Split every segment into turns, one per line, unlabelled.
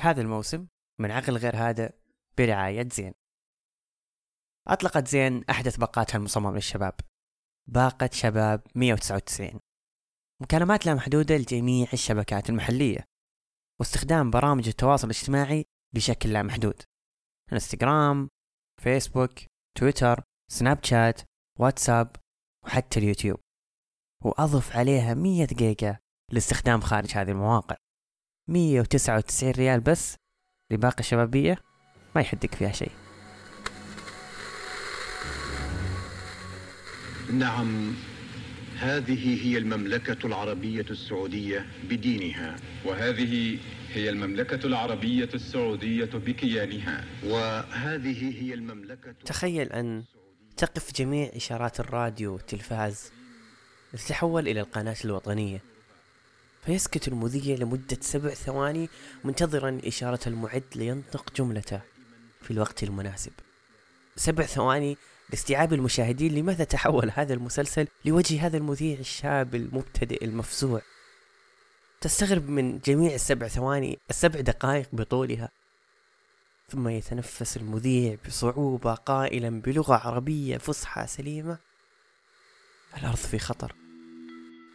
هذا الموسم من عقل غير هذا برعاية زين. أطلقت زين أحدث باقاتها المصممة للشباب. باقة شباب 199 مكالمات لا محدودة لجميع الشبكات المحلية. واستخدام برامج التواصل الاجتماعي بشكل لا محدود. إنستغرام فيسبوك تويتر سناب شات واتساب وحتى اليوتيوب. وأضف عليها 100 جيجا لاستخدام خارج هذه المواقع. 199 ريال بس لباقة شبابية ما يحدك فيها شيء.
نعم هذه هي المملكة العربية السعودية بدينها.
وهذه هي المملكة العربية السعودية بكيانها.
وهذه هي المملكة
تخيل أن تقف جميع إشارات الراديو والتلفاز لتتحول إلى القناة الوطنية. فيسكت المذيع لمدة سبع ثواني منتظرا إشارة المعد لينطق جملته في الوقت المناسب. سبع ثواني لاستيعاب المشاهدين لماذا تحول هذا المسلسل لوجه هذا المذيع الشاب المبتدئ المفزوع. تستغرب من جميع السبع ثواني السبع دقائق بطولها ثم يتنفس المذيع بصعوبة قائلا بلغة عربية فصحى سليمة. الأرض في خطر.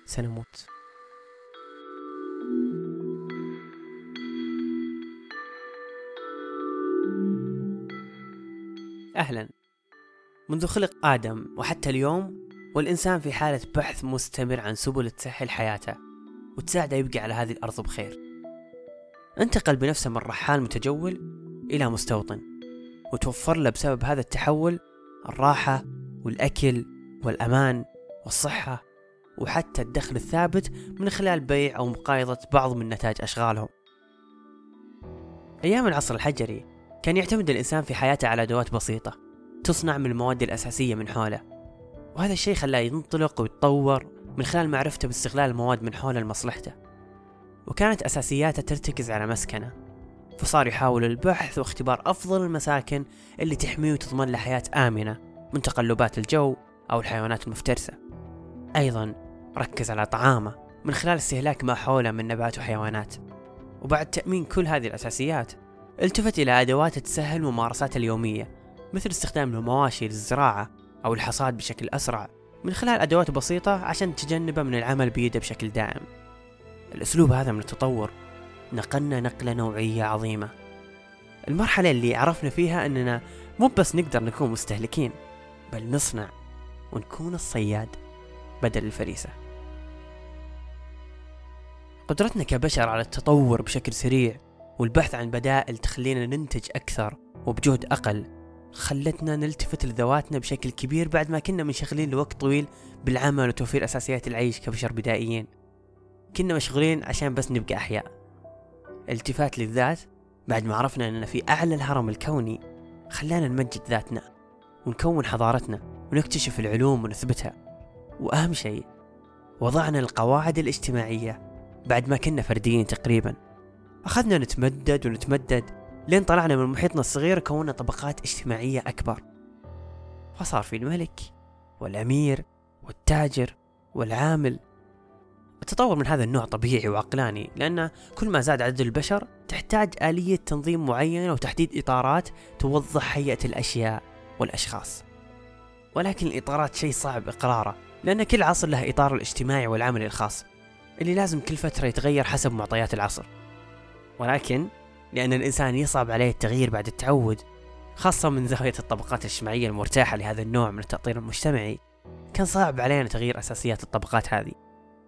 سنموت. أهلا. منذ خلق آدم وحتى اليوم والإنسان في حالة بحث مستمر عن سبل تسهل حياته وتساعده يبقى على هذه الأرض بخير. انتقل بنفسه من رحال متجول إلى مستوطن وتوفر له بسبب هذا التحول الراحة والأكل والأمان والصحة وحتى الدخل الثابت من خلال بيع أو مقايضة بعض من نتاج أشغالهم. أيام العصر الحجري كان يعتمد الإنسان في حياته على أدوات بسيطة تصنع من المواد الأساسية من حوله. وهذا الشيء خلاه ينطلق ويتطور من خلال معرفته باستغلال المواد من حوله لمصلحته. وكانت أساسياته ترتكز على مسكنة فصار يحاول البحث واختبار أفضل المساكن اللي تحميه وتضمن له حياة آمنة من تقلبات الجو أو الحيوانات المفترسة. أيضا ركز على طعامه من خلال استهلاك ما حوله من نبات وحيوانات. وبعد تأمين كل هذه الأساسيات التفت إلى أدوات تسهل ممارساته اليومية مثل استخدام المواشي للزراعة أو الحصاد بشكل أسرع من خلال أدوات بسيطة عشان تجنبه من العمل بيده بشكل دائم. الأسلوب هذا من التطور. نقلنا نقلة نوعية عظيمة. المرحلة اللي عرفنا فيها أننا مو بس نقدر نكون مستهلكين بل نصنع ونكون الصياد بدل الفريسة. قدرتنا كبشر على التطور بشكل سريع والبحث عن بدائل تخلينا ننتج أكثر وبجهد أقل خلتنا نلتفت لذواتنا بشكل كبير بعد ما كنا منشغلين لوقت طويل بالعمل وتوفير أساسيات العيش كبشر بدائيين. كنا مشغولين عشان بس نبقى أحياء. التفات للذات بعد ما عرفنا أننا في أعلى الهرم الكوني خلانا نمجد ذاتنا ونكون حضارتنا ونكتشف العلوم ونثبتها. وأهم شيء وضعنا القواعد الاجتماعية بعد ما كنا فرديين تقريبا. أخذنا نتمدد ونتمدد لين طلعنا من محيطنا الصغير كونا طبقات اجتماعية أكبر. فصار في الملك والأمير والتاجر والعامل. التطور من هذا النوع طبيعي وعقلاني لأن كل ما زاد عدد البشر تحتاج آلية تنظيم معينة وتحديد إطارات توضح هيئة الأشياء والأشخاص. ولكن الإطارات شيء صعب إقراره لأن كل عصر له إطاره الاجتماعي والعملي الخاص اللي لازم كل فترة يتغير حسب معطيات العصر. ولكن لأن الإنسان يصعب عليه التغيير بعد التعود خاصة من زاوية الطبقات الاجتماعية المرتاحة لهذا النوع من التأطير المجتمعي كان صعب علينا تغيير أساسيات الطبقات هذه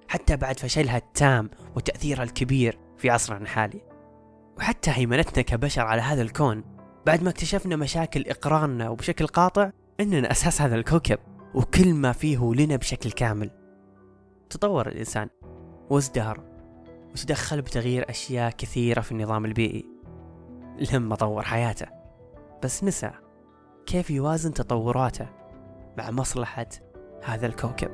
حتى بعد فشلها التام وتأثيرها الكبير في عصرنا الحالي. وحتى هيمنتنا كبشر على هذا الكون بعد ما اكتشفنا مشاكل إقرارنا وبشكل قاطع أننا أساس هذا الكوكب وكل ما فيه لنا بشكل كامل. تطور الإنسان وازدهر. وتدخل بتغيير أشياء كثيرة في النظام البيئي. لما طور حياته. بس نسى كيف يوازن تطوراته مع مصلحة هذا الكوكب.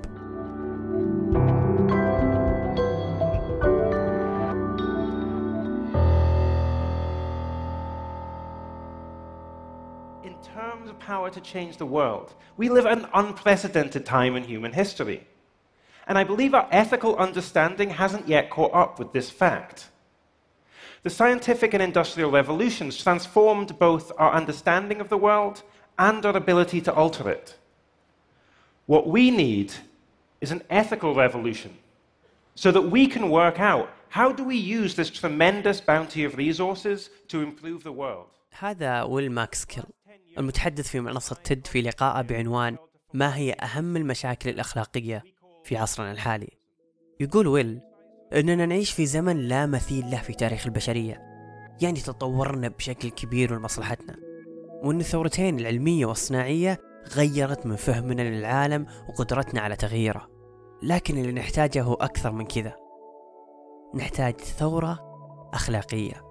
In terms of power to change the world, we live an unprecedented time in human history. And I believe our ethical understanding hasn't yet caught up with this fact. The scientific and industrial revolutions transformed both our understanding of the world and our ability to alter it. What we need is an ethical revolution so that we can work out how do we use this tremendous bounty of resources to improve the world.
هذا ويل ماكسكيل المتحدث في منصة تيد في لقاء بعنوان ما هي أهم المشاكل الأخلاقية في عصرنا الحالي. يقول ويل أننا نعيش في زمن لا مثيل له في تاريخ البشرية يعني تطورنا بشكل كبير لمصلحتنا. وأن الثورتين العلمية والصناعية غيرت من فهمنا للعالم وقدرتنا على تغييره. لكن اللي نحتاجه هو أكثر من كذا. نحتاج ثورة أخلاقية.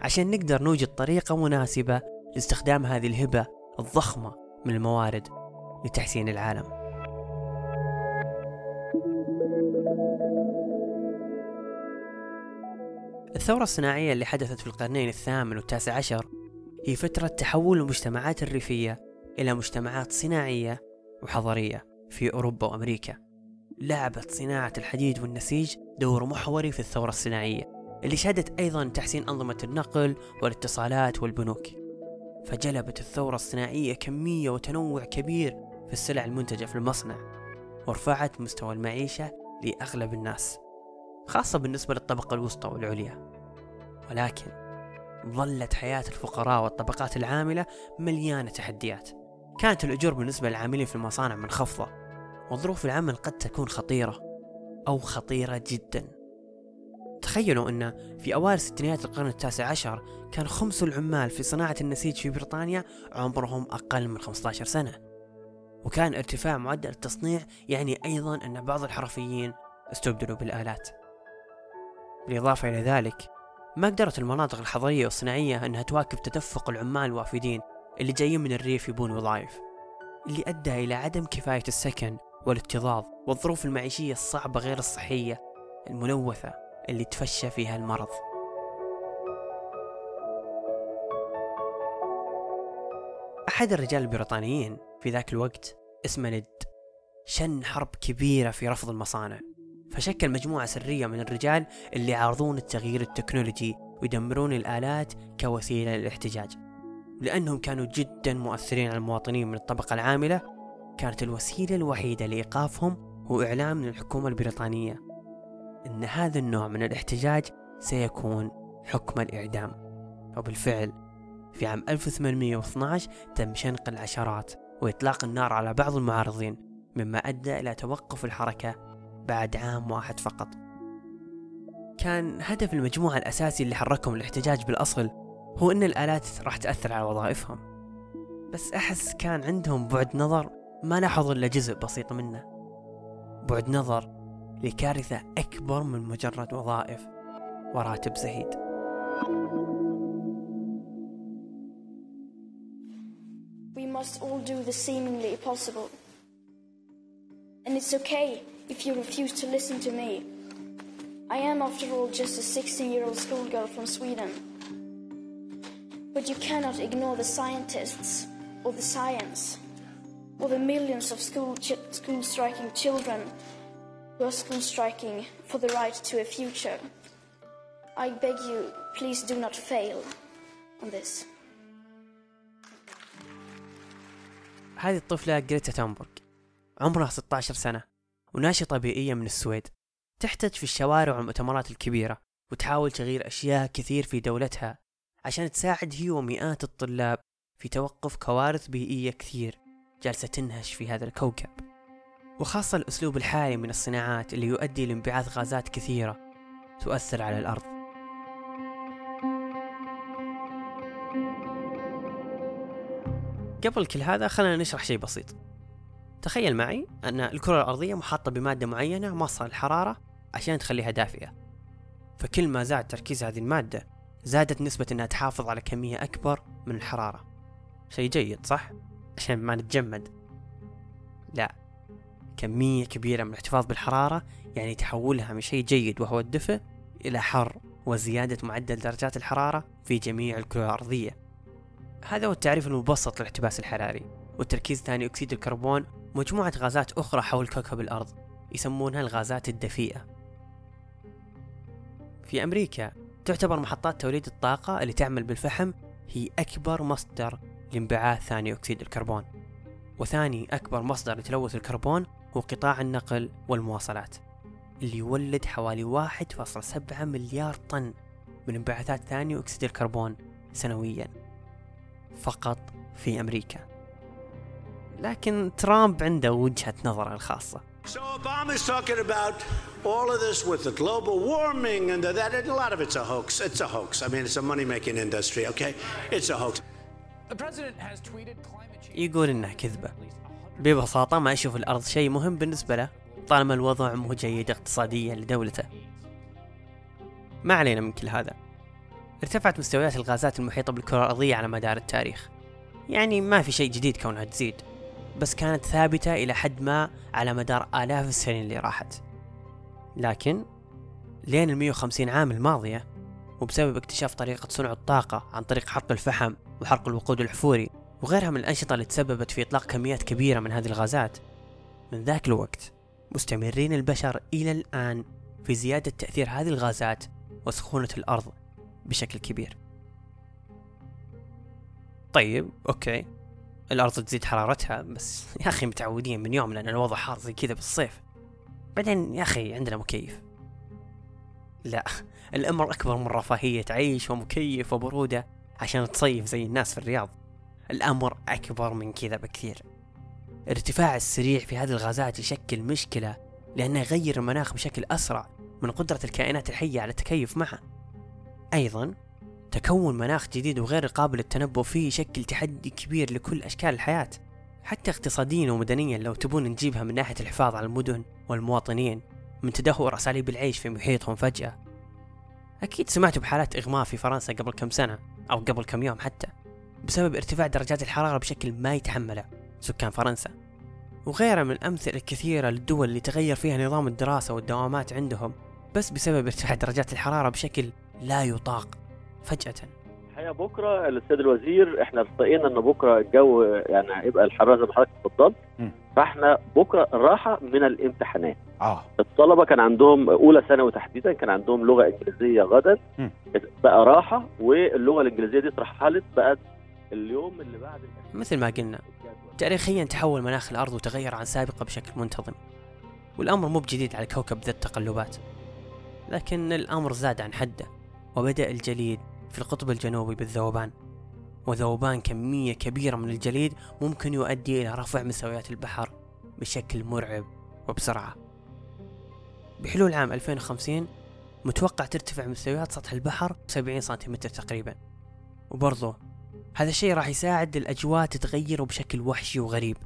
عشان نقدر نوجد طريقة مناسبة لاستخدام هذه الهبة الضخمة من الموارد لتحسين العالم. الثورة الصناعية اللي حدثت في القرنين الثامن والتاسع عشر هي فترة تحول المجتمعات الريفية إلى مجتمعات صناعية وحضرية في أوروبا وأمريكا. لعبت صناعة الحديد والنسيج دور محوري في الثورة الصناعية اللي شهدت أيضا تحسين أنظمة النقل والاتصالات والبنوك. فجلبت الثورة الصناعية كمية وتنوع كبير في السلع المنتجة في المصنع ورفعت مستوى المعيشة لأغلب الناس. خاصة بالنسبة للطبقة الوسطى والعليا. ولكن ظلت حياة الفقراء والطبقات العاملة مليانة تحديات. كانت الأجور بالنسبة للعاملين في المصانع منخفضة وظروف العمل قد تكون خطيرة أو خطيرة جدا. تخيلوا أن في أوائل ستينيات القرن التاسع عشر كان خمس العمال في صناعة النسيج في بريطانيا عمرهم أقل من 15 سنة. وكان ارتفاع معدل التصنيع يعني أيضا أن بعض الحرفيين استبدلوا بالآلات. بالإضافة إلى ذلك ما قدرت المناطق الحضرية والصناعية أنها تواكب تدفق العمال الوافدين اللي جايين من الريف يبون وظائف اللي أدى إلى عدم كفاية السكن والاكتظاظ والظروف المعيشية الصعبة غير الصحية الملوثة اللي تفشى فيها المرض. أحد الرجال البريطانيين في ذاك الوقت اسمه ند شن حرب كبيرة في رفض المصانع. فشكل مجموعة سرية من الرجال اللي يعارضون التغيير التكنولوجي ويدمرون الآلات كوسيلة للاحتجاج. لأنهم كانوا جدا مؤثرين على المواطنين من الطبقة العاملة كانت الوسيلة الوحيدة لإيقافهم هو إعلام من الحكومة البريطانية أن هذا النوع من الاحتجاج سيكون حكم الإعدام. وبالفعل في عام 1812 تم شنق العشرات وإطلاق النار على بعض المعارضين مما أدى إلى توقف الحركة بعد عام واحد فقط. كان هدف المجموعة الأساسي اللي حركهم الاحتجاج بالأصل هو أن الآلات راح تأثر على وظائفهم. بس أحس كان عندهم بعد نظر ما لاحظوا إلا جزء بسيط منه. بعد نظر لكارثة أكبر من مجرد وظائف وراتب زهيد.
We must all do the seemingly possible. And it's okay. if you refuse to listen to me. I am, after all, just a 16 year old schoolgirl from Sweden. But you cannot ignore the scientists, or the science, or the millions of school, ch- school striking children who are school striking for the right to a future. I beg you, please do not fail on this.
هذه الطفلة جريتا تامبورغ عمرها 16 سنة وناشطة بيئية من السويد. تحتج في الشوارع والمؤتمرات الكبيرة وتحاول تغيير أشياء كثير في دولتها عشان تساعد هي ومئات الطلاب في توقف كوارث بيئية كثير جالسة تنهش في هذا الكوكب. وخاصة الأسلوب الحالي من الصناعات اللي يؤدي لانبعاث غازات كثيرة تؤثر على الأرض. قبل كل هذا خلينا نشرح شيء بسيط. تخيل معي أن الكرة الأرضية محاطة بمادة معينة مصة الحرارة عشان تخليها دافئة فكل ما زاد تركيز هذه المادة زادت نسبة أنها تحافظ على كمية أكبر من الحرارة. شيء جيد صح؟ عشان ما نتجمد. لا كمية كبيرة من الاحتفاظ بالحرارة يعني تحولها من شيء جيد وهو الدفء إلى حر وزيادة معدل درجات الحرارة في جميع الكرة الأرضية. هذا هو التعريف المبسط للاحتباس الحراري. وتركيز ثاني أكسيد الكربون مجموعة غازات أخرى حول كوكب الأرض يسمونها الغازات الدفيئة. في أمريكا تعتبر محطات توليد الطاقة اللي تعمل بالفحم هي أكبر مصدر لانبعاث ثاني أكسيد الكربون. وثاني أكبر مصدر لتلوث الكربون هو قطاع النقل والمواصلات اللي يولد حوالي 1.7 مليار طن من انبعاثات ثاني أكسيد الكربون سنويا فقط في أمريكا. لكن ترامب عنده وجهة نظره الخاصة
So Obama's talking about all of this with the global warming and the, that. A lot of it's a hoax. It's a hoax. I mean, it's a money-making industry. Okay, it's a hoax.
The president has tweeted climate change.
يقول إنها كذبة ببساطة ما يشوف الأرض شيء مهم بالنسبة له طالما الوضع مو جيد اقتصاديا لدولته ما علينا من كل هذا ارتفعت مستويات الغازات المحيطة بالكرة الأرضية على مدار التاريخ يعني ما في شيء جديد كونها تزيد بس كانت ثابتة إلى حد ما على مدار آلاف السنين اللي راحت. لكن لين ال 150 عام الماضية وبسبب اكتشاف طريقة صنع الطاقة عن طريق حرق الفحم وحرق الوقود الحفوري وغيرها من الأنشطة اللي تسببت في إطلاق كميات كبيرة من هذه الغازات من ذاك الوقت مستمرين البشر إلى الآن في زيادة تأثير هذه الغازات وسخونة الأرض بشكل كبير. طيب أوكي. الأرض تزيد حرارتها بس يا أخي متعودين من يوم لأن الوضع حار زي كذا بالصيف. بعدين يا أخي عندنا مكيف. لا الأمر أكبر من رفاهية عيش ومكيف وبرودة عشان تصيف زي الناس في الرياض. الأمر أكبر من كذا بكثير. ارتفاع السريع في هذه الغازات يشكل مشكلة لأنه يغير المناخ بشكل أسرع من قدرة الكائنات الحية على التكيف معه. أيضا تكون مناخ جديد وغير قابل للتنبؤ فيه يشكل تحدي كبير لكل أشكال الحياة. حتى اقتصاديا ومدنيا لو تبون نجيبها من ناحية الحفاظ على المدن والمواطنين من تدهور أساليب العيش في محيطهم فجأة. أكيد سمعتوا بحالات إغماء في فرنسا قبل كم سنة أو قبل كم يوم حتى بسبب ارتفاع درجات الحرارة بشكل ما يتحمله سكان فرنسا. وغيرها من الأمثلة الكثيرة للدول اللي تغير فيها نظام الدراسة والدوامات عندهم بس بسبب ارتفاع درجات الحرارة بشكل لا يطاق. فجأة
الحقيقة بكرة السيد الوزير إحنا ارتقينا ان بكرة الجو يعني هيبقى الحرارة زي ما حضرتك اتفضلت. فإحنا بكرة راحة من الامتحانات
آه
الطلبة كان عندهم أولى ثانوي تحديدا كان عندهم لغة إنجليزية غدا. بقى راحة واللغة الإنجليزية دي اترحلت بقت اليوم اللي بعد.
مثل ما قلنا تاريخيا تحول مناخ الأرض وتغير عن سابقة بشكل منتظم والأمر مو بجديد على كوكب ذا التقلبات لكن الأمر زاد عن حده وبدأ الجليد في القطب الجنوبي بالذوبان. وذوبان كمية كبيرة من الجليد ممكن يؤدي إلى رفع مستويات البحر بشكل مرعب وبسرعة. بحلول عام 2050 متوقع ترتفع مستويات سطح البحر 70 سنتيمتر تقريبا. وبرضه هذا الشيء راح يساعد الأجواء تتغير بشكل وحشي وغريب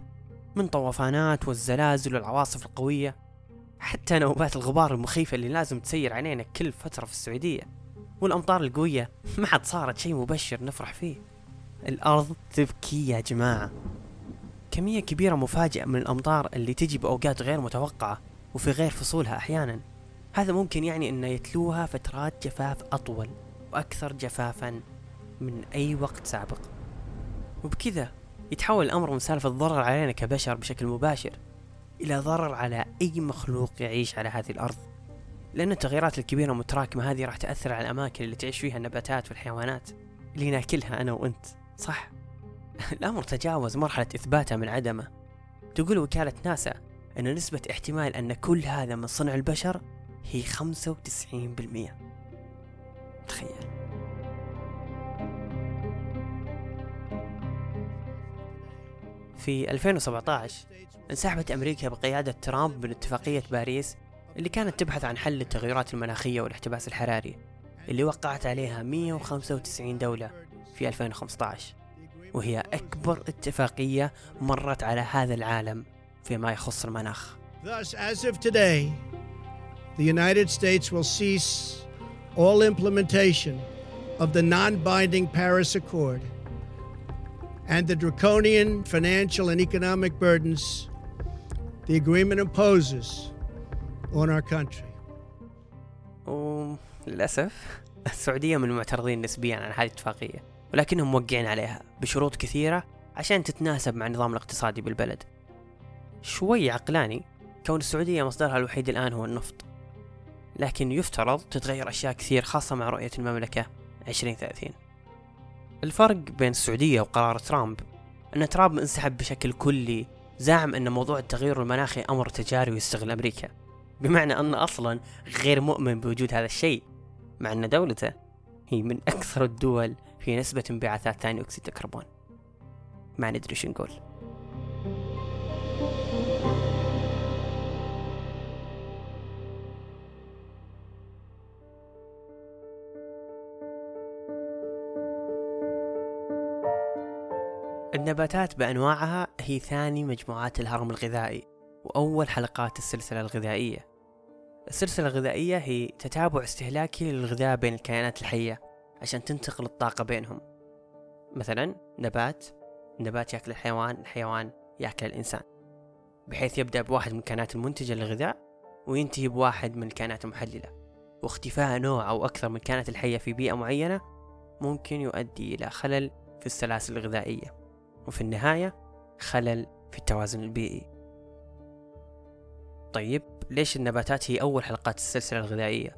من طوفانات والزلازل والعواصف القوية حتى نوبات الغبار المخيفة اللي لازم تسير علينا كل فترة في السعودية. والأمطار القوية. ما عاد صارت شيء مبشر نفرح فيه. الأرض تبكي يا جماعة. كمية كبيرة مفاجئة من الأمطار اللي تجي بأوقات غير متوقعة وفي غير فصولها أحيانا. هذا ممكن يعني أن يتلوها فترات جفاف أطول وأكثر جفافا من أي وقت سابق. وبكذا يتحول الأمر من سالفة ضرر علينا كبشر بشكل مباشر إلى ضرر على أي مخلوق يعيش على هذه الأرض. لأن التغيرات الكبيرة المتراكمة هذه راح تأثر على الأماكن اللي تعيش فيها النباتات والحيوانات اللي ناكلها أنا وأنت. صح. الأمر تجاوز مرحلة إثباته من عدمه. تقول وكالة ناسا أن نسبة احتمال أن كل هذا من صنع البشر هي 95% تخيل. في 2017 انسحبت أمريكا بقيادة ترامب من اتفاقية باريس اللي كانت تبحث عن حل التغيرات المناخية والاحتباس الحراري اللي وقعت عليها 195 دولة في 2015 وهي أكبر اتفاقية مرت على هذا العالم فيما يخص المناخ
Thus, as of today, the United States will cease all implementation of the non binding Paris Accord and the draconian financial and economic burdens the agreement imposes on our country.
وللأسف السعودية من المعترضين نسبيا عن هذه الاتفاقية ولكنهم موقعين عليها بشروط كثيرة عشان تتناسب مع النظام الاقتصادي بالبلد. شوي عقلاني كون السعودية مصدرها الوحيد الآن هو النفط. لكن يفترض تتغير أشياء كثير خاصة مع رؤية المملكة 2030 الفرق بين السعودية وقرار ترامب أن ترامب انسحب بشكل كلي زعم أن موضوع التغير المناخي أمر تجاري ويستغل أمريكا. بمعنى أنه أصلا غير مؤمن بوجود هذا الشيء مع أن دولته هي من أكثر الدول في نسبة انبعاثات ثاني أكسيد الكربون. ما ندري شو نقول. النباتات بأنواعها هي ثاني مجموعات الهرم الغذائي وأول حلقات السلسلة الغذائية. السلسلة الغذائية هي تتابع استهلاكي للغذاء بين الكائنات الحية عشان تنتقل الطاقة بينهم. مثلا نبات. النبات يأكل الحيوان الحيوان يأكل الإنسان. بحيث يبدأ بواحد من الكائنات المنتجة للغذاء وينتهي بواحد من الكائنات المحللة. واختفاء نوع أو أكثر من الكائنات الحية في بيئة معينة ممكن يؤدي إلى خلل في السلاسل الغذائية. وفي النهاية خلل في التوازن البيئي. طيب ليش النباتات هي أول حلقات السلسلة الغذائية؟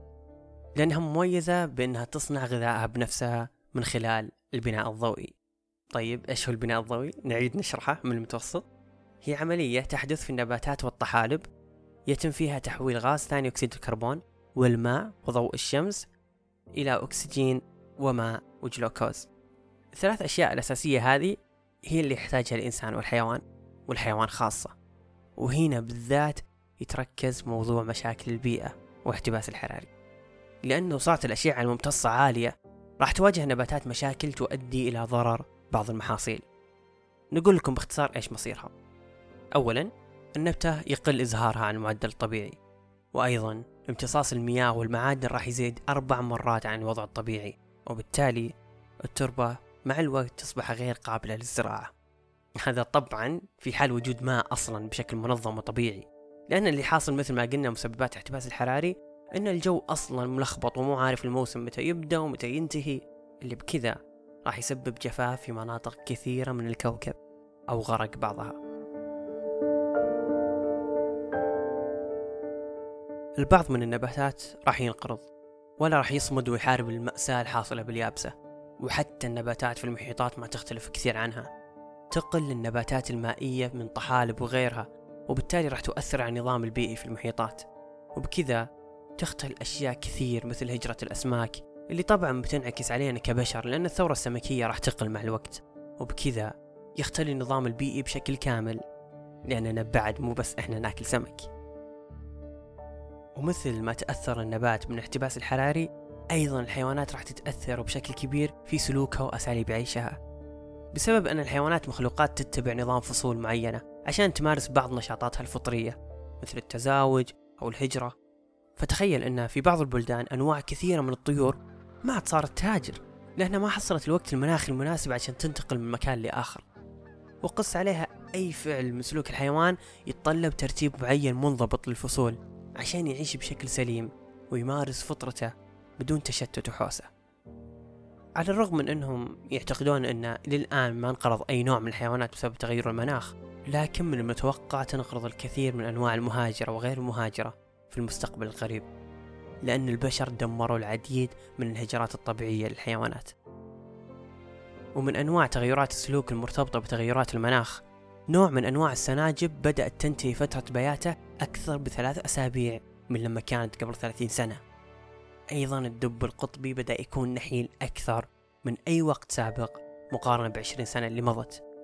لأنها مميزة بأنها تصنع غذائها بنفسها من خلال البناء الضوئي. طيب إيش هو البناء الضوئي؟ نعيد نشرحه من المتوسط. هي عملية تحدث في النباتات والطحالب. يتم فيها تحويل غاز ثاني أكسيد الكربون والماء وضوء الشمس إلى أكسجين وماء وجلوكوز. الثلاث أشياء الأساسية هذه هي اللي يحتاجها الإنسان والحيوان والحيوان خاصة. وهنا بالذات يتركز موضوع مشاكل البيئة واحتباس الحراري. لأنه صارت الأشعة الممتصة عالية راح تواجه النباتات مشاكل تؤدي إلى ضرر بعض المحاصيل. نقول لكم باختصار إيش مصيرها. أولا النبتة يقل إزهارها عن المعدل الطبيعي وأيضا امتصاص المياه والمعادن راح يزيد أربع مرات عن الوضع الطبيعي وبالتالي التربة مع الوقت تصبح غير قابلة للزراعة. هذا طبعا في حال وجود ماء أصلا بشكل منظم وطبيعي. لأن اللي حاصل مثل ما قلنا مسببات الاحتباس الحراري أن الجو أصلا ملخبط ومو عارف الموسم متى يبدأ ومتى ينتهي اللي بكذا راح يسبب جفاف في مناطق كثيرة من الكوكب أو غرق بعضها. البعض من النباتات راح ينقرض ولا راح يصمد ويحارب المأساة الحاصلة باليابسة وحتى النباتات في المحيطات ما تختلف كثير عنها. تقل النباتات المائية من طحالب وغيرها وبالتالي راح تؤثر على النظام البيئي في المحيطات. وبكذا تختل أشياء كثير مثل هجرة الأسماك اللي طبعا بتنعكس علينا كبشر لأن الثورة السمكية راح تقل مع الوقت. وبكذا يختل النظام البيئي بشكل كامل لأننا بعد مو بس إحنا ناكل سمك. ومثل ما تأثر النبات من الاحتباس الحراري أيضا الحيوانات راح تتأثر بشكل كبير في سلوكها وأساليب عيشها. بسبب أن الحيوانات مخلوقات تتبع نظام فصول معينة عشان تمارس بعض نشاطاتها الفطرية مثل التزاوج أو الهجرة. فتخيل أن في بعض البلدان أنواع كثيرة من الطيور ما عاد صارت تهاجر لأنها ما حصلت الوقت المناخي المناسب عشان تنتقل من مكان لآخر. وقص عليها أي فعل من سلوك الحيوان يتطلب ترتيب معين منضبط للفصول عشان يعيش بشكل سليم ويمارس فطرته بدون تشتت وحوسة. على الرغم من أنهم يعتقدون أن للآن ما انقرض أي نوع من الحيوانات بسبب تغير المناخ لكن من المتوقع تنقرض الكثير من أنواع المهاجرة وغير المهاجرة في المستقبل القريب لأن البشر دمروا العديد من الهجرات الطبيعية للحيوانات. ومن أنواع تغيرات السلوك المرتبطة بتغيرات المناخ نوع من أنواع السناجب بدأت تنتهي فترة بياته أكثر بثلاث أسابيع من لما كانت قبل ثلاثين سنة. أيضا الدب القطبي بدأ يكون نحيل أكثر من أي وقت سابق مقارنة بعشرين سنة اللي مضت.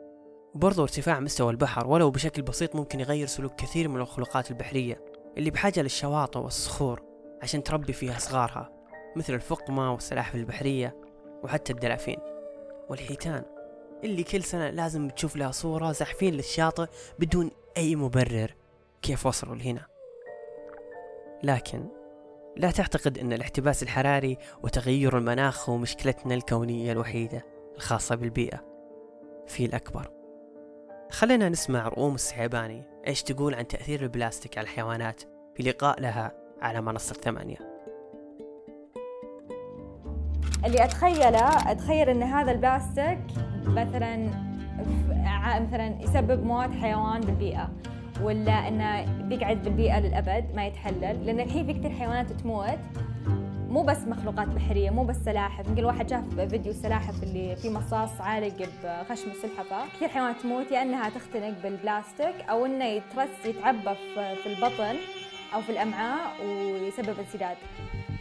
وبرضو ارتفاع مستوى البحر ولو بشكل بسيط ممكن يغير سلوك كثير من المخلوقات البحرية اللي بحاجة للشواطئ والصخور عشان تربي فيها صغارها مثل الفقمة والسلاحف البحرية وحتى الدلافين. والحيتان اللي كل سنة لازم تشوف لها صورة زحفين للشاطئ بدون أي مبرر كيف وصلوا لهنا. لكن لا تعتقد أن الاحتباس الحراري وتغير المناخ هو مشكلتنا الكونية الوحيدة الخاصة بالبيئة. في الأكبر. خلينا نسمع رؤوم السحيباني. إيش تقول عن تأثير البلاستيك على الحيوانات؟ في لقاء لها على منصة ثمانية.
اللي أتخيله أتخيل أن هذا البلاستيك مثلا مثلا يسبب موت حيوان بالبيئة ولا إنه بيقعد بالبيئة للأبد ما يتحلل لأن الحين في كثير حيوانات تموت. مو بس مخلوقات بحرية مو بس سلاحف. يمكن الواحد شاف فيديو السلاحف اللي في مصاص عالق بخشم السلحفاة. كثير حيوانات تموت يا إنها تختنق بالبلاستيك أو إنه يترس يتعبى في البطن أو في الأمعاء ويسبب انسداد.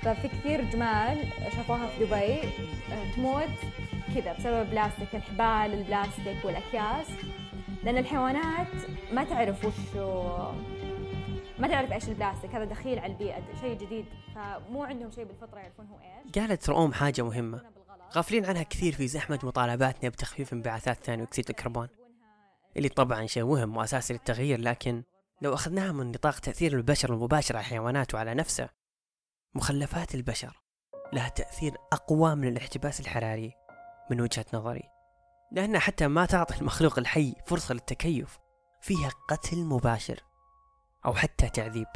ففي كثير جمال شافوها في دبي تموت كذا بسبب بلاستيك الحبال البلاستيك والأكياس. لأن الحيوانات ما تعرف وشو ما تعرف إيش البلاستيك؟ هذا دخيل على البيئه شيء جديد. فمو عندهم شيء بالفطرة يعرفون هو إيش.
قالت رؤوم حاجة مهمة. غافلين عنها كثير في زحمة مطالباتنا بتخفيف انبعاثات ثاني أكسيد الكربون اللي طبعا شيء مهم وأساسي للتغيير لكن لو أخذناها من نطاق تأثير البشر المباشر على الحيوانات وعلى نفسه مخلفات البشر لها تأثير أقوى من الاحتباس الحراري من وجهة نظري لأنها حتى ما تعطي المخلوق الحي فرصة للتكيف فيها قتل مباشر. أو حتى تعذيب.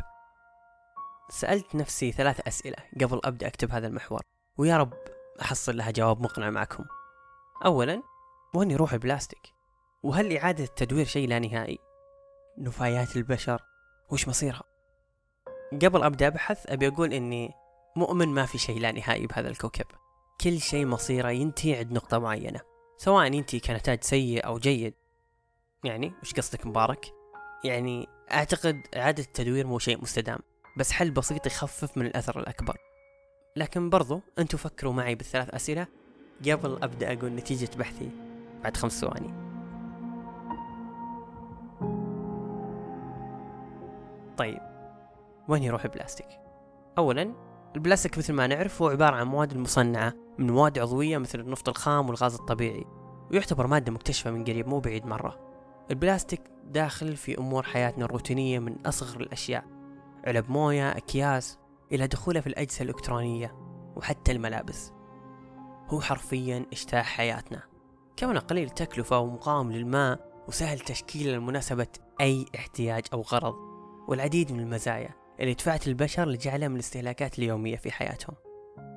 سألت نفسي ثلاث أسئلة قبل أبدأ أكتب هذا المحور ويا رب أحصل لها جواب مقنع معكم. أولا وين يروح البلاستيك وهل إعادة التدوير شيء لا نهائي؟ نفايات البشر. وش مصيرها؟ قبل أبدأ أبحث أبي أقول إني مؤمن ما في شيء لا نهائي بهذا الكوكب. كل شيء مصيره ينتهي عند نقطة معينة سواء انت كنتاج سيء أو جيد. يعني وش قصدك مبارك؟ يعني أعتقد إعادة التدوير مو شيء مستدام بس حل بسيط يخفف من الأثر الأكبر. لكن برضو أنتوا فكروا معي بالثلاث أسئلة قبل أبدأ أقول نتيجة بحثي بعد خمس ثواني. طيب وين يروح البلاستيك؟ اولا البلاستيك مثل ما نعرف هو عبارة عن مواد مصنعة من مواد عضوية مثل النفط الخام والغاز الطبيعي ويعتبر مادة مكتشفة من قريب مو بعيد مرة. البلاستيك داخل في أمور حياتنا الروتينية من أصغر الأشياء علب موية أكياس إلى دخوله في الأجهزة الإلكترونية وحتى الملابس. هو حرفيا اجتاح حياتنا. كونه قليل تكلفة ومقاوم للماء وسهل تشكيله لمناسبة أي احتياج أو غرض والعديد من المزايا اللي دفعت البشر لجعله من الاستهلاكات اليومية في حياتهم.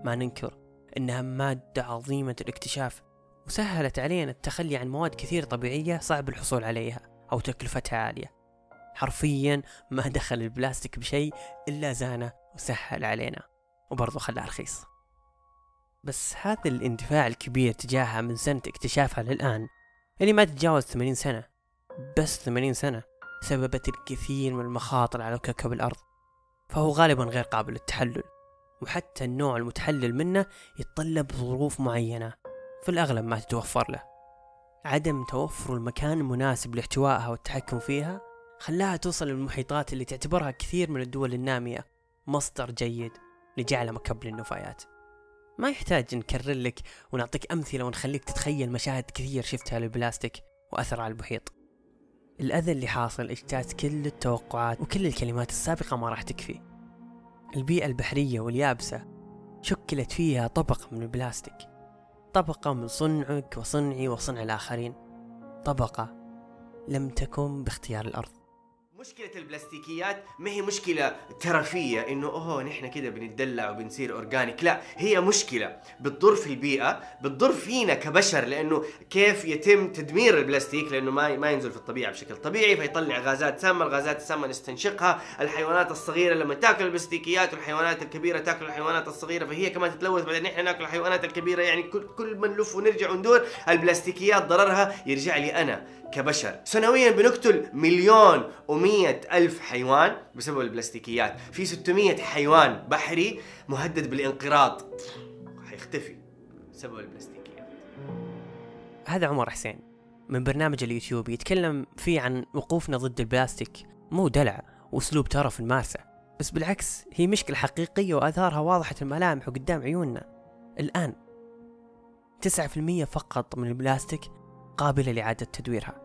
ما ننكر إنها مادة عظيمة الاكتشاف وسهلت علينا التخلي عن مواد كثير طبيعية صعب الحصول عليها أو تكلفتها عالية. حرفيا ما دخل البلاستيك بشيء إلا زانه وسهل علينا وبرضه خلاه رخيص. بس هذا الاندفاع الكبير تجاهها من سنة اكتشافها للآن اللي ما تتجاوز 80 سنة. بس 80 سنة سببت الكثير من المخاطر على كوكب الأرض فهو غالبا غير قابل للتحلل وحتى النوع المتحلل منه يتطلب ظروف معينة. في الأغلب ما تتوفر له. عدم توفر المكان المناسب لاحتوائها والتحكم فيها خلاها توصل للمحيطات اللي تعتبرها كثير من الدول النامية. مصدر جيد لجعل مكب للنفايات. ما يحتاج نكرر لك ونعطيك أمثلة ونخليك تتخيل مشاهد كثير شفتها للبلاستيك وأثر على المحيط. الأذى اللي حاصل اجتاز كل التوقعات وكل الكلمات السابقة ما راح تكفي. البيئة البحرية واليابسة شكلت فيها طبقة من البلاستيك. طبقة من صنعك وصنعي وصنع الآخرين. طبقة لم تكن باختيار الأرض.
مشكلة البلاستيكيات ما هي مشكلة ترفية إنه أوه نحن كده بنتدلع وبنصير organic، لا هي مشكلة بتضر في البيئة، بتضر فينا كبشر لأنه كيف يتم تدمير البلاستيك؟ لأنه ما ما ينزل في الطبيعة بشكل طبيعي فيطلع غازات سامة، الغازات السامة نستنشقها، الحيوانات الصغيرة لما تأكل البلاستيكيات والحيوانات الكبيرة تأكل الحيوانات الصغيرة فهي كمان تتلوث. بعدين نحن نأكل الحيوانات الكبيرة يعني كل كل ما نلف ونرجع وندور. البلاستيكيات ضررها يرجع لي أنا. كبشر. سنويا بنقتل مليون ومية ألف حيوان بسبب البلاستيكيات. في 600 حيوان بحري مهدد بالانقراض. حيختفي بسبب البلاستيكيات.
هذا عمر حسين من برنامج اليوتيوب يتكلم فيه عن وقوفنا ضد البلاستيك. مو دلع وأسلوب ترف المارسة بس بالعكس هي مشكلة حقيقية وآثارها واضحة الملامح وقدام عيوننا. الآن 9% فقط من البلاستيك قابلة لإعادة تدويرها.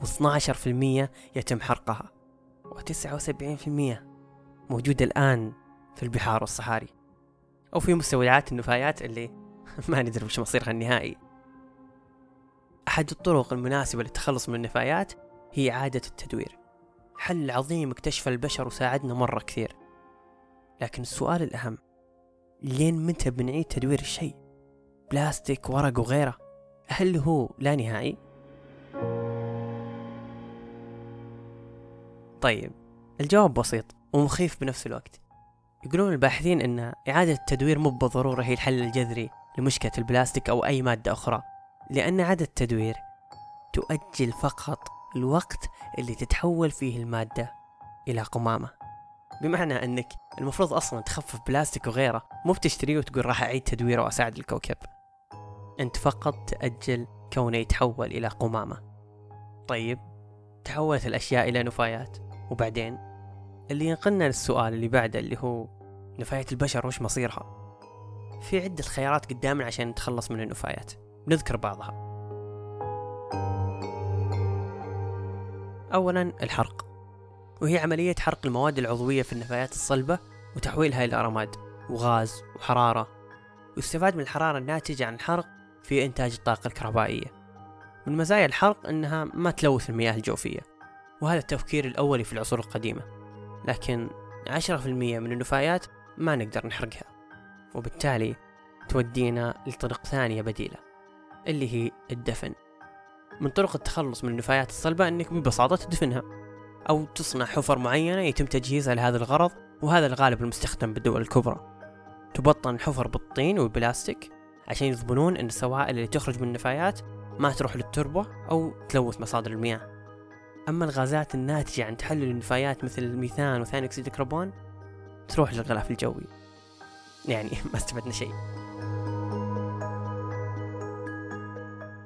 و12% يتم حرقها. و79% موجودة الآن في البحار والصحاري. أو في مستودعات النفايات اللي ما ندري وش مصيرها النهائي. أحد الطرق المناسبة للتخلص من النفايات هي إعادة التدوير. حل عظيم اكتشفه البشر وساعدنا مرة كثير. لكن السؤال الأهم لين متى بنعيد تدوير الشيء؟ بلاستيك ورق وغيره. هل هو لا نهائي؟ طيب الجواب بسيط ومخيف بنفس الوقت. يقولون الباحثين أن إعادة التدوير مو بالضرورة هي الحل الجذري لمشكلة البلاستيك أو أي مادة أخرى لأن إعادة التدوير تؤجل فقط الوقت اللي تتحول فيه المادة إلى قمامة. بمعنى أنك المفروض أصلا تخفف بلاستيك وغيره مو بتشتريه وتقول راح أعيد تدويره وأساعد الكوكب. أنت فقط تأجل كونه يتحول إلى قمامة. طيب تحولت الأشياء إلى نفايات. وبعدين؟ اللي ينقلنا للسؤال اللي بعده اللي هو نفايات البشر وش مصيرها؟ في عدة خيارات قدامنا عشان نتخلص من النفايات. نذكر بعضها. أولا الحرق. وهي عملية حرق المواد العضوية في النفايات الصلبة وتحويلها إلى رماد وغاز وحرارة. ويستفاد من الحرارة الناتجة عن الحرق في إنتاج الطاقة الكهربائية. من مزايا الحرق أنها ما تلوث المياه الجوفية وهذا التفكير الأولي في العصور القديمة. لكن عشرة في المية من النفايات ما نقدر نحرقها وبالتالي تودينا لطرق ثانية بديلة اللي هي الدفن. من طرق التخلص من النفايات الصلبة أنك ببساطة تدفنها أو تصنع حفر معينة يتم تجهيزها لهذا الغرض وهذا الغالب المستخدم بالدول الكبرى. تبطن الحفر بالطين والبلاستيك عشان يضمنون أن السوائل اللي تخرج من النفايات ما تروح للتربة أو تلوث مصادر المياه. أما الغازات الناتجة عن تحلل النفايات مثل الميثان وثاني أكسيد الكربون تروح للغلاف الجوي. يعني ما استفدنا شيء.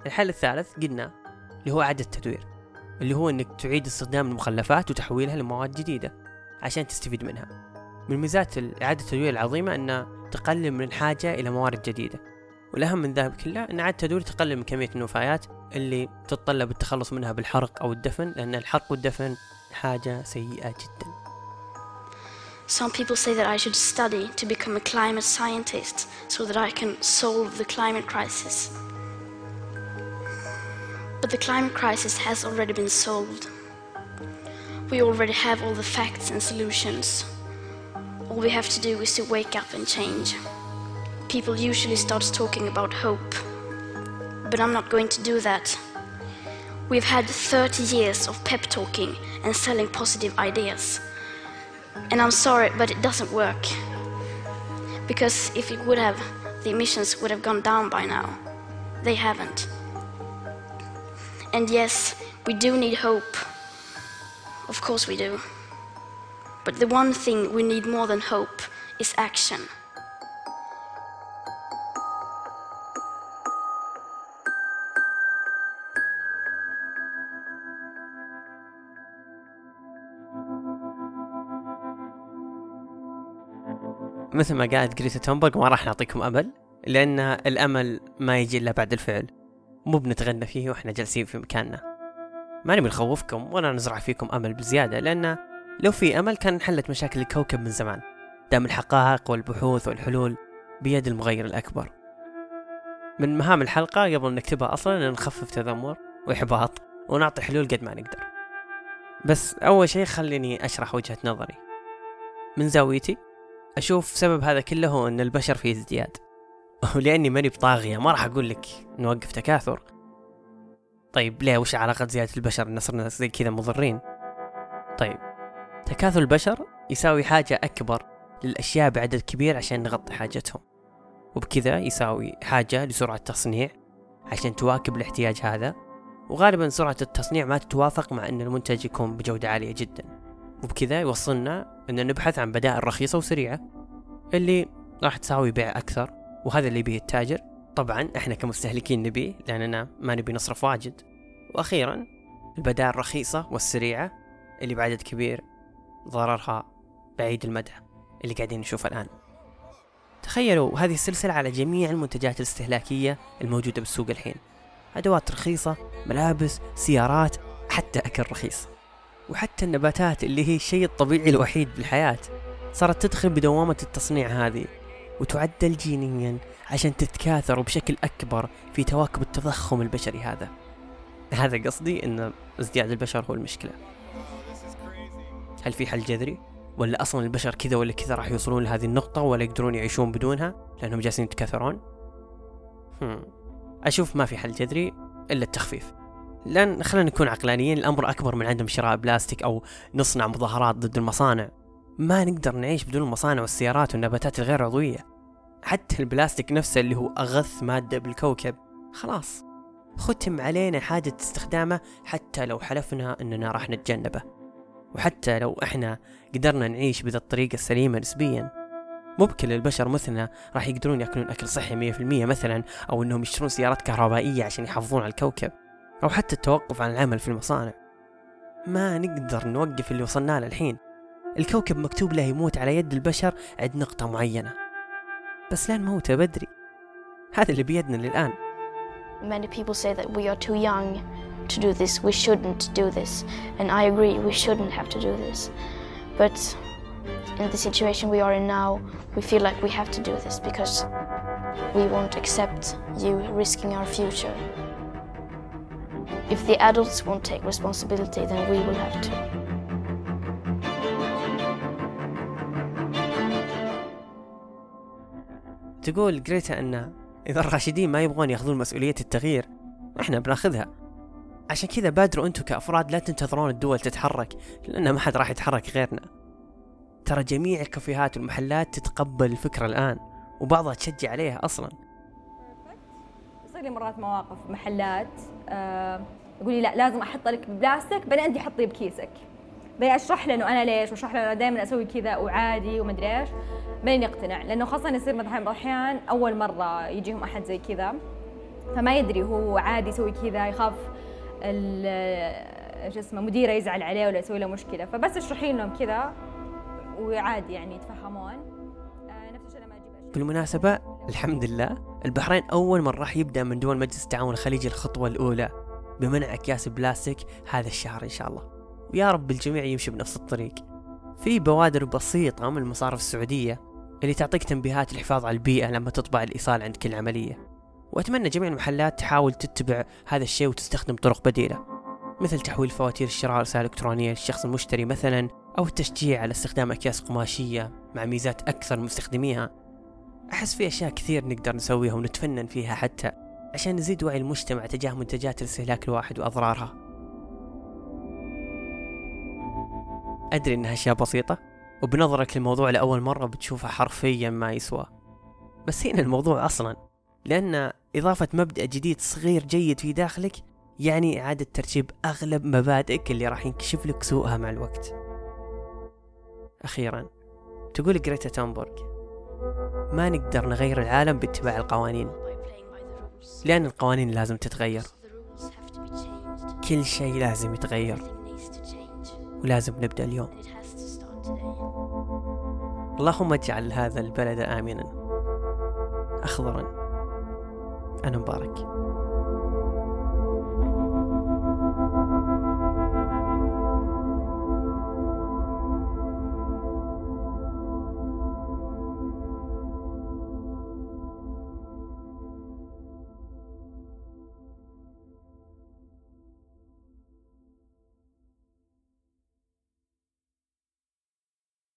الحل الثالث قلنا اللي هو إعادة التدوير اللي هو إنك تعيد استخدام المخلفات وتحويلها لمواد جديدة عشان تستفيد منها. من ميزات إعادة التدوير العظيمة أنها تقلل من الحاجة إلى موارد جديدة. والأهم من ذلك كله أن إعادة التدوير تقلل من كمية النفايات اللي تتطلب التخلص منها بالحرق أو الدفن لأن الحرق والدفن حاجة سيئة جدا
Some people say that I should study to become a climate scientist so that I can solve the climate crisis. But the climate crisis has already been solved. We already have all the facts and solutions. All we have to do is to wake up and change. People usually start talking about hope, but I'm not going to do that. We've had 30 years of pep talking and selling positive ideas. And I'm sorry, but it doesn't work. Because if it would have, the emissions would have gone down by now. They haven't. And yes, we do need hope. Of course we do. But the one thing we need more than hope is action.
مثل ما قالت جريتا تومبرغ ما راح نعطيكم أمل لأن الأمل ما يجي إلا بعد الفعل. مو بنتغنى فيه وإحنا جالسين في مكاننا. ما نبي نخوفكم ولا نزرع فيكم أمل بزيادة لأن لو في أمل كان انحلت مشاكل الكوكب من زمان. دام الحقائق والبحوث والحلول بيد المغير الأكبر. من مهام الحلقة قبل نكتبها أصلا نخفف تذمر وإحباط ونعطي حلول قد ما نقدر. بس أول شيء خليني أشرح وجهة نظري. من زاويتي أشوف سبب هذا كله هو أن البشر في ازدياد. ولأني ماني بطاغية ما راح أقول لك نوقف تكاثر. طيب ليه؟ وش علاقة زيادة البشر؟ ان صرنا زي كذا مضرين. طيب تكاثر البشر يساوي حاجة أكبر للأشياء بعدد كبير عشان نغطي حاجتهم. وبكذا يساوي حاجة لسرعة تصنيع عشان تواكب الاحتياج هذا. وغالبا سرعة التصنيع ما تتوافق مع أن المنتج يكون بجودة عالية جدا. وبكذا يوصلنا أن نبحث عن بدائل رخيصة وسريعة اللي راح تساوي بيع أكثر وهذا اللي يبيه التاجر. طبعا إحنا كمستهلكين نبيه لاننا ما نبي نصرف واجد. وأخيرا البدائل الرخيصة والسريعة اللي بعدد كبير ضررها بعيد المدى اللي قاعدين نشوفه الآن. تخيلوا هذه السلسلة على جميع المنتجات الاستهلاكية الموجودة بالسوق الحين. أدوات رخيصة ملابس سيارات حتى أكل رخيص. وحتى النباتات اللي هي الشيء الطبيعي الوحيد بالحياة صارت تدخل بدوامة التصنيع هذه وتعدل جينيا عشان تتكاثر بشكل أكبر في تواكب التضخم البشري هذا هذا قصدي أن ازدياد البشر هو المشكلة هل في حل جذري؟ ولا أصلا البشر كذا ولا كذا راح يوصلون لهذه النقطة ولا يقدرون يعيشون بدونها لأنهم جالسين يتكاثرون؟ أشوف ما في حل جذري إلا التخفيف لأن خلينا نكون عقلانيين الأمر أكبر من عدم شراء بلاستيك أو نصنع مظاهرات ضد المصانع. ما نقدر نعيش بدون المصانع والسيارات والنباتات الغير عضوية. حتى البلاستيك نفسه اللي هو أغث مادة بالكوكب. خلاص. ختم علينا حاجة استخدامه حتى لو حلفنا أننا راح نتجنبه. وحتى لو إحنا قدرنا نعيش بذا الطريقة السليمة نسبيا. مو بكل البشر مثلنا راح يقدرون يأكلون أكل صحي 100% مثلا أو أنهم يشترون سيارات كهربائية عشان يحافظون على الكوكب. أو حتى التوقف عن العمل في المصانع ما نقدر نوقف اللي وصلنا له الحين الكوكب مكتوب له يموت على يد البشر عند نقطة معينة بس لين موته بدري هذا اللي بيدنا للآن
Many people say that we are too young to do this, we shouldn't do this. And I agree, we shouldn't have to do this. But in the situation we are in now, we feel like we have to do this because we won't accept you risking our future. If the adults won't take responsibility, then we will have to.
تقول جريتا أن إذا الراشدين ما يبغون يأخذون مسؤولية التغيير إحنا بنأخذها. عشان كذا بادروا أنتم كأفراد لا تنتظرون الدول تتحرك لأن ما حد راح يتحرك غيرنا. ترى جميع الكافيهات والمحلات تتقبل الفكرة الآن وبعضها تشجع عليها أصلا.
يصير لي مرات مواقف محلات آه يقول لي لا لازم أحط لك بلاستيك بعدين أنت حطيه بكيسك. بعدين أشرح له إنه أنا ليش؟ وأشرح له إنه دائما أسوي كذا وعادي ومدري إيش. بعدين يقتنع لأنه خاصة يصير مثلا الأحيان أول مرة يجيهم أحد زي كذا فما يدري هو عادي يسوي كذا يخاف شو اسمه مديره يزعل عليه ولا يسوي له مشكلة. فبس اشرحي لهم كذا وعادي يعني يتفهمون.
بالمناسبة الحمد لله البحرين أول من راح يبدأ من دول مجلس التعاون الخليجي الخطوة الأولى بمنع أكياس البلاستيك هذا الشهر إن شاء الله. ويا رب الجميع يمشي بنفس الطريق. في بوادر بسيطة من المصارف السعودية اللي تعطيك تنبيهات الحفاظ على البيئة لما تطبع الإيصال عند كل عملية. وأتمنى جميع المحلات تحاول تتبع هذا الشيء وتستخدم طرق بديلة مثل تحويل فواتير الشراء رسالة إلكترونية للشخص المشتري مثلا أو التشجيع على استخدام أكياس قماشية مع ميزات أكثر مستخدميها. أحس في أشياء كثير نقدر نسويها ونتفنن فيها حتى عشان نزيد وعي المجتمع تجاه منتجات الاستهلاك الواحد وأضرارها. أدري إنها أشياء بسيطة وبنظرك للموضوع لأول مرة بتشوفها حرفيا ما يسوى. بس هنا الموضوع أصلا لأن إضافة مبدأ جديد صغير جيد في داخلك يعني إعادة ترتيب أغلب مبادئك اللي راح ينكشف لك سوءها مع الوقت. أخيرا تقول جريتا تومبورغ. ما نقدر نغير العالم باتباع القوانين لأن القوانين لازم تتغير. كل شيء لازم يتغير ولازم نبدأ اليوم. اللهم اجعل هذا البلد آمنا أخضرا. أنا مبارك.